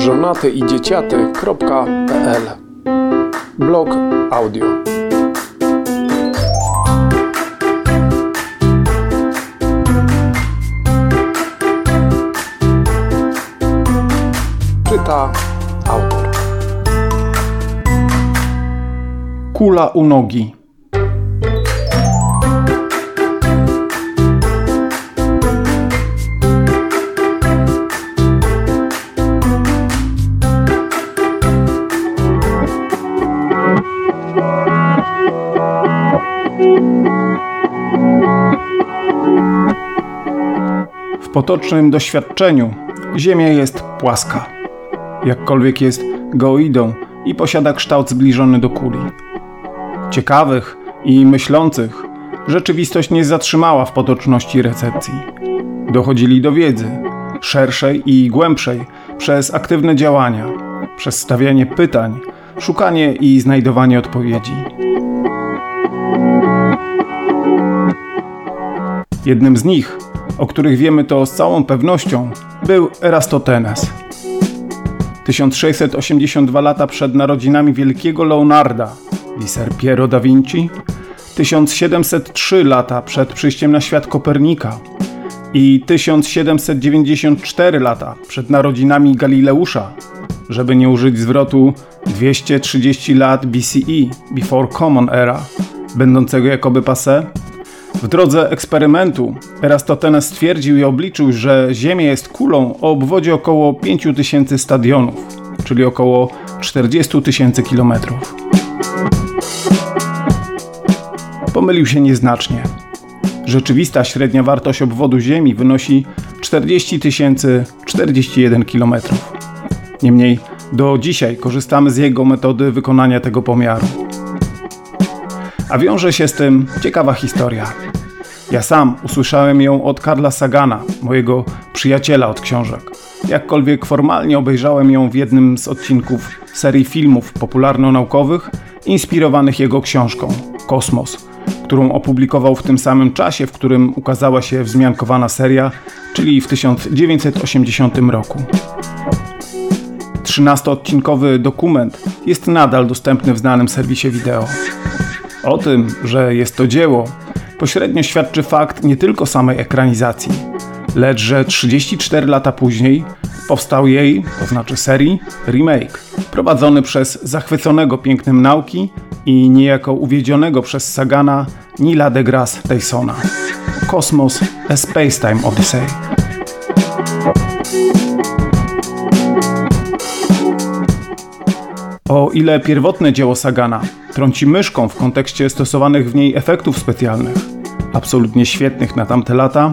żonatyidzieciaty.pl Blog audio. Czyta autor. Kula u nogi W potocznym doświadczeniu Ziemia jest płaska. Jakkolwiek jest geoidą i posiada kształt zbliżony do kuli. Ciekawych i myślących rzeczywistość nie zatrzymała w potoczności recepcji. Dochodzili do wiedzy, szerszej i głębszej, przez aktywne działania, przez stawianie pytań, szukanie i znajdowanie odpowiedzi. Jednym z nich, o których wiemy to z całą pewnością, był Erastotenes. 1682 lata przed narodzinami wielkiego Leonarda, Liser Piero da Vinci, 1703 lata przed przyjściem na świat Kopernika. I 1794 lata przed narodzinami Galileusza, żeby nie użyć zwrotu 230 lat BCE, Before Common Era, będącego jakoby passé, w drodze eksperymentu Erastotenes stwierdził i obliczył, że Ziemia jest kulą o obwodzie około 5000 stadionów, czyli około 40 tysięcy kilometrów. Pomylił się nieznacznie. Rzeczywista średnia wartość obwodu Ziemi wynosi 40 041 km. Niemniej do dzisiaj korzystamy z jego metody wykonania tego pomiaru. A wiąże się z tym ciekawa historia. Ja sam usłyszałem ją od Karla Sagana, mojego przyjaciela od książek. Jakkolwiek formalnie obejrzałem ją w jednym z odcinków serii filmów popularno-naukowych inspirowanych jego książką Kosmos, którą opublikował w tym samym czasie, w którym ukazała się wzmiankowana seria, czyli w 1980 roku. 13-odcinkowy dokument jest nadal dostępny w znanym serwisie wideo. O tym, że jest to dzieło, pośrednio świadczy fakt nie tylko samej ekranizacji, lecz że 34 lata później powstał jej, to znaczy serii, remake, prowadzony przez zachwyconego pięknem nauki i niejako uwiedzionego przez Sagana Nila deGrasse Tysona. Kosmos A Spacetime Odyssey. O ile pierwotne dzieło Sagana trąci myszką w kontekście stosowanych w niej efektów specjalnych, absolutnie świetnych na tamte lata,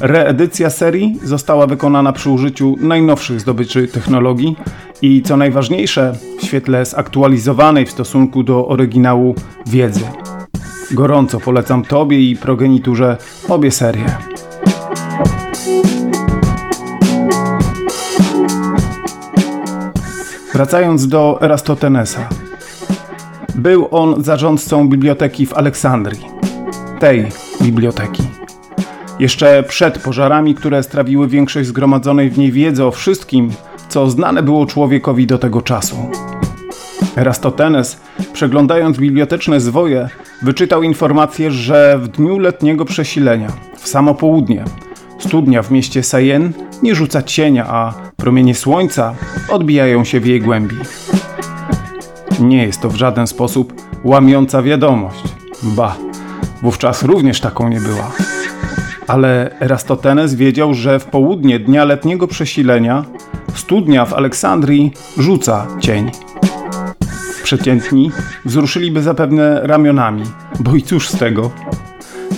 reedycja serii została wykonana przy użyciu najnowszych zdobyczy technologii i co najważniejsze, w świetle zaktualizowanej w stosunku do oryginału wiedzy. Gorąco polecam Tobie i progeniturze obie serie. Wracając do Erastotenesa. Był on zarządcą biblioteki w Aleksandrii. Tej biblioteki. Jeszcze przed pożarami, które strawiły większość zgromadzonej w niej wiedzy o wszystkim, co znane było człowiekowi do tego czasu. Erastotenes, przeglądając biblioteczne zwoje, wyczytał informację, że w dniu letniego przesilenia, w samo południe, studnia w mieście Sayen nie rzuca cienia, a promienie słońca odbijają się w jej głębi. Nie jest to w żaden sposób łamiąca wiadomość. Ba, wówczas również taką nie była. Ale Erastotenes wiedział, że w południe dnia letniego przesilenia studnia w Aleksandrii rzuca cień. Przeciętni wzruszyliby zapewne ramionami, bo i cóż z tego?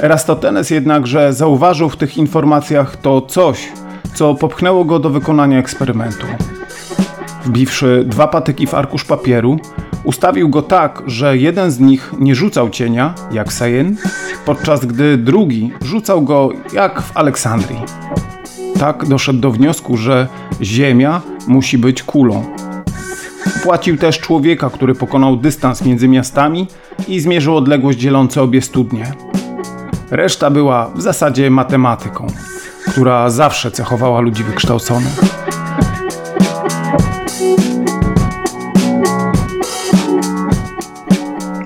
Erastotenes jednakże zauważył w tych informacjach to coś, co popchnęło go do wykonania eksperymentu. Wbiwszy dwa patyki w arkusz papieru, ustawił go tak, że jeden z nich nie rzucał cienia, jak Sajen, podczas gdy drugi rzucał go jak w Aleksandrii. Tak doszedł do wniosku, że Ziemia musi być kulą. Płacił też człowieka, który pokonał dystans między miastami i zmierzył odległość dzielące obie studnie. Reszta była w zasadzie matematyką, która zawsze cechowała ludzi wykształconych.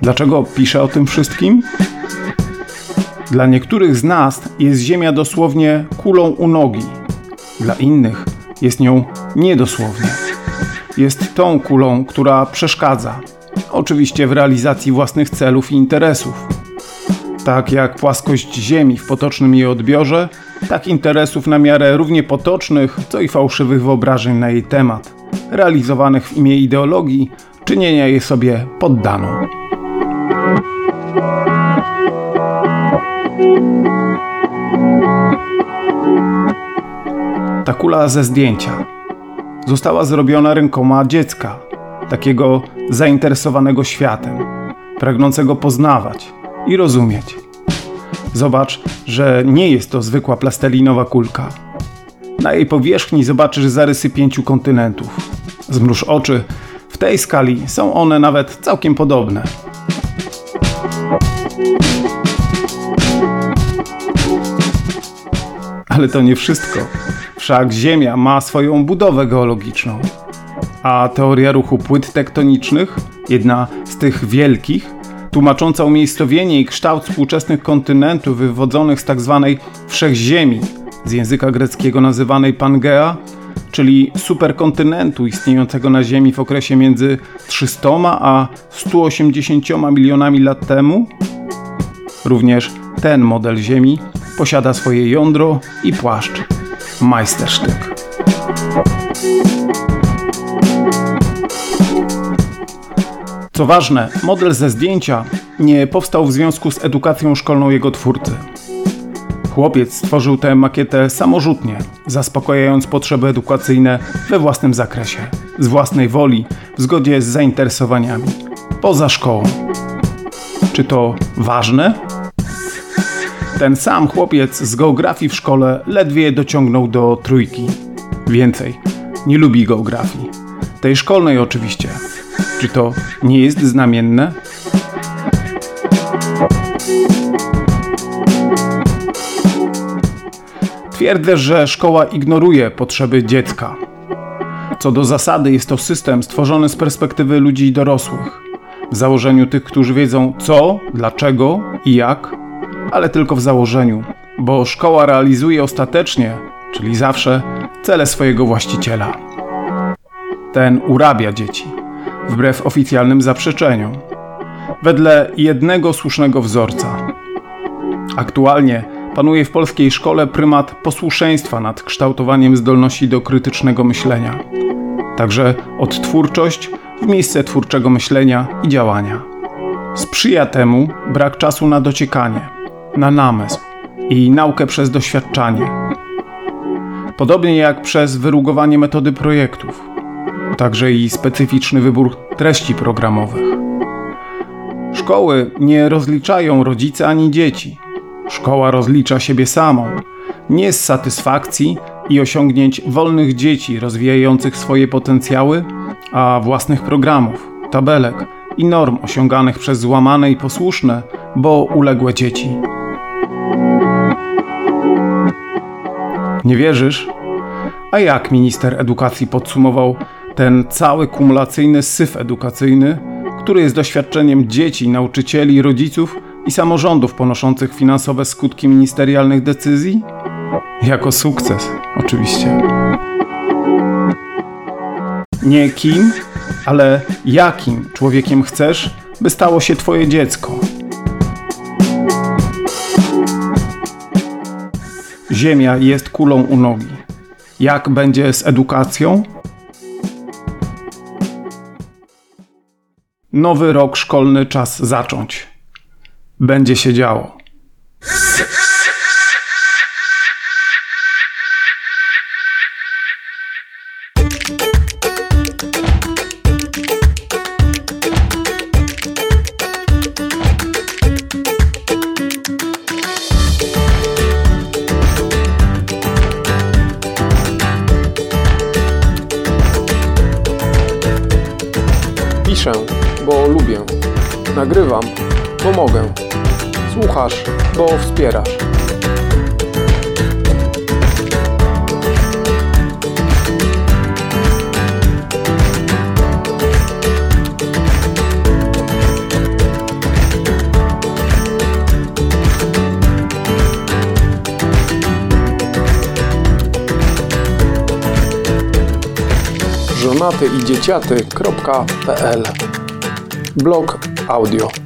Dlaczego piszę o tym wszystkim? Dla niektórych z nas jest Ziemia dosłownie kulą u nogi, dla innych jest nią niedosłownie. Jest tą kulą, która przeszkadza, oczywiście w realizacji własnych celów i interesów. Tak jak płaskość Ziemi w potocznym jej odbiorze, tak interesów na miarę równie potocznych, co i fałszywych wyobrażeń na jej temat, realizowanych w imię ideologii, czynienia jej sobie poddaną. Ta kula ze zdjęcia została zrobiona rękoma dziecka, takiego zainteresowanego światem, pragnącego poznawać i rozumieć. Zobacz, że nie jest to zwykła plastelinowa kulka. Na jej powierzchni zobaczysz zarysy pięciu kontynentów. Zmruż oczy, w tej skali są one nawet całkiem podobne. Ale to nie wszystko. Wszak Ziemia ma swoją budowę geologiczną. A teoria ruchu płyt tektonicznych, jedna z tych wielkich, tłumacząca umiejscowienie i kształt współczesnych kontynentów wywodzonych z tzw. Tak wszechziemi, z języka greckiego nazywanej Pangea, czyli superkontynentu istniejącego na Ziemi w okresie między 300 a 180 milionami lat temu. Również ten model Ziemi posiada swoje jądro i płaszcz. Majstersztyk. Co ważne, model ze zdjęcia nie powstał w związku z edukacją szkolną jego twórcy. Chłopiec stworzył tę makietę samorzutnie, zaspokajając potrzeby edukacyjne we własnym zakresie, z własnej woli, w zgodzie z zainteresowaniami, poza szkołą. Czy to ważne? Ten sam chłopiec z geografii w szkole ledwie dociągnął do trójki. Więcej, nie lubi geografii. Tej szkolnej oczywiście. Czy to nie jest znamienne? Twierdzę, że szkoła ignoruje potrzeby dziecka. Co do zasady, jest to system stworzony z perspektywy ludzi dorosłych. W założeniu tych, którzy wiedzą co, dlaczego i jak, ale tylko w założeniu, bo szkoła realizuje ostatecznie, czyli zawsze, cele swojego właściciela. Ten urabia dzieci, wbrew oficjalnym zaprzeczeniom, wedle jednego słusznego wzorca. Aktualnie panuje w polskiej szkole prymat posłuszeństwa nad kształtowaniem zdolności do krytycznego myślenia. Także odtwórczość w miejsce twórczego myślenia i działania. Sprzyja temu brak czasu na dociekanie, na namysł i naukę przez doświadczanie. Podobnie jak przez wyrugowanie metody projektów, także i specyficzny wybór treści programowych. Szkoły nie rozliczają rodzice ani dzieci. Szkoła rozlicza siebie samą, nie z satysfakcji i osiągnięć wolnych dzieci rozwijających swoje potencjały, a własnych programów, tabelek i norm osiąganych przez złamane i posłuszne, bo uległe dzieci. Nie wierzysz? A jak minister edukacji podsumował ten cały kumulacyjny syf edukacyjny, który jest doświadczeniem dzieci, nauczycieli, rodziców i samorządów ponoszących finansowe skutki ministerialnych decyzji? Jako sukces, oczywiście. Nie kim, ale jakim człowiekiem chcesz, by stało się Twoje dziecko. Ziemia jest kulą u nogi. Jak będzie z edukacją? Nowy rok szkolny czas zacząć. Będzie się działo. Piszę, bo lubię. Nagrywam, bo mogę. Słuchasz, bo wspierasz. żonaty i dzieciaty.pl Blog audio